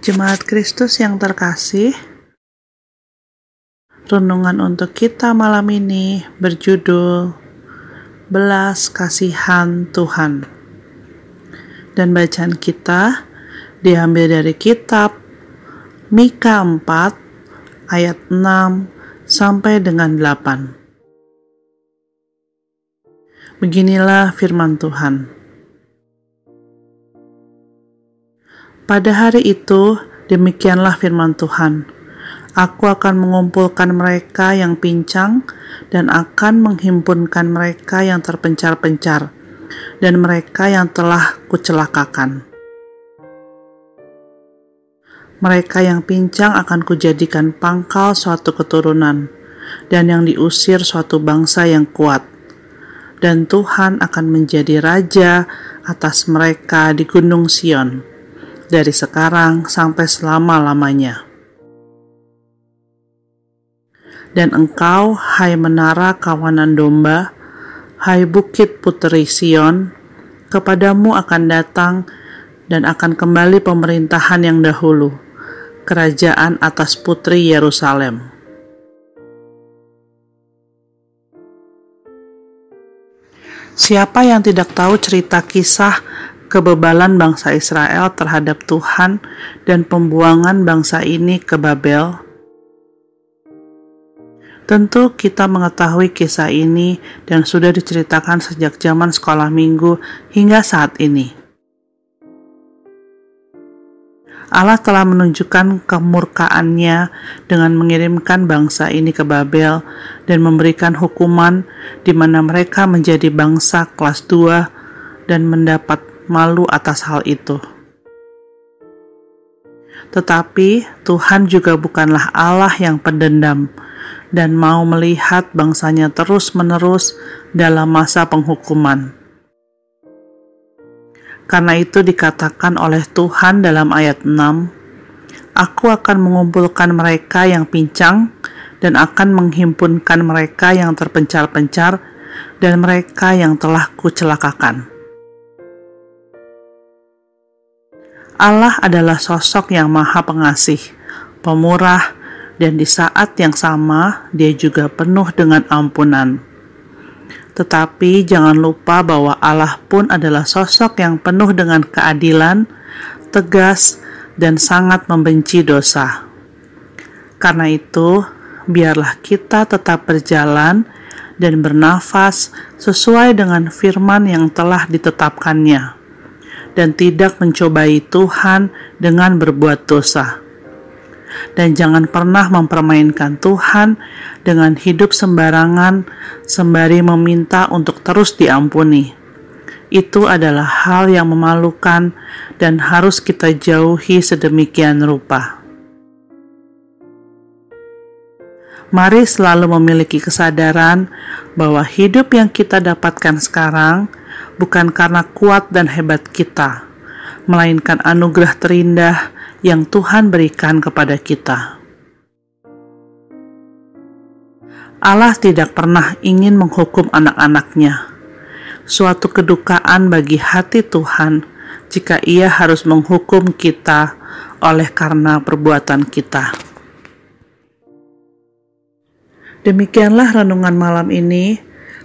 Jemaat Kristus yang terkasih, renungan untuk kita malam ini berjudul Belas Kasihan Tuhan. Dan bacaan kita diambil dari kitab Mika 4 ayat 6 sampai dengan 8. Beginilah firman Tuhan. Pada hari itu, demikianlah firman Tuhan. Aku akan mengumpulkan mereka yang pincang dan akan menghimpunkan mereka yang terpencar-pencar dan mereka yang telah kucelakakan. Mereka yang pincang akan kujadikan pangkal suatu keturunan dan yang diusir suatu bangsa yang kuat. Dan Tuhan akan menjadi raja atas mereka di gunung Sion dari sekarang sampai selama-lamanya. Dan engkau, hai menara kawanan domba, hai bukit putri Sion, kepadamu akan datang dan akan kembali pemerintahan yang dahulu, kerajaan atas putri Yerusalem. Siapa yang tidak tahu cerita kisah kebebalan bangsa Israel terhadap Tuhan dan pembuangan bangsa ini ke Babel? Tentu kita mengetahui kisah ini dan sudah diceritakan sejak zaman sekolah minggu hingga saat ini. Allah telah menunjukkan kemurkaannya dengan mengirimkan bangsa ini ke Babel dan memberikan hukuman di mana mereka menjadi bangsa kelas 2 dan mendapat malu atas hal itu. Tetapi Tuhan juga bukanlah Allah yang pendendam dan mau melihat bangsanya terus-menerus dalam masa penghukuman. Karena itu dikatakan oleh Tuhan dalam ayat 6, Aku akan mengumpulkan mereka yang pincang dan akan menghimpunkan mereka yang terpencar-pencar dan mereka yang telah kucelakakan. Allah adalah sosok yang maha pengasih, pemurah, dan di saat yang sama dia juga penuh dengan ampunan. Tetapi jangan lupa bahwa Allah pun adalah sosok yang penuh dengan keadilan, tegas, dan sangat membenci dosa. Karena itu, biarlah kita tetap berjalan dan bernafas sesuai dengan firman yang telah ditetapkannya dan tidak mencobai Tuhan dengan berbuat dosa. Dan jangan pernah mempermainkan Tuhan dengan hidup sembarangan sembari meminta untuk terus diampuni. Itu adalah hal yang memalukan dan harus kita jauhi sedemikian rupa. Mari selalu memiliki kesadaran bahwa hidup yang kita dapatkan sekarang bukan karena kuat dan hebat kita, melainkan anugerah terindah yang Tuhan berikan kepada kita. Allah tidak pernah ingin menghukum anak-anaknya. Suatu kedukaan bagi hati Tuhan jika Ia harus menghukum kita oleh karena perbuatan kita. Demikianlah renungan malam ini.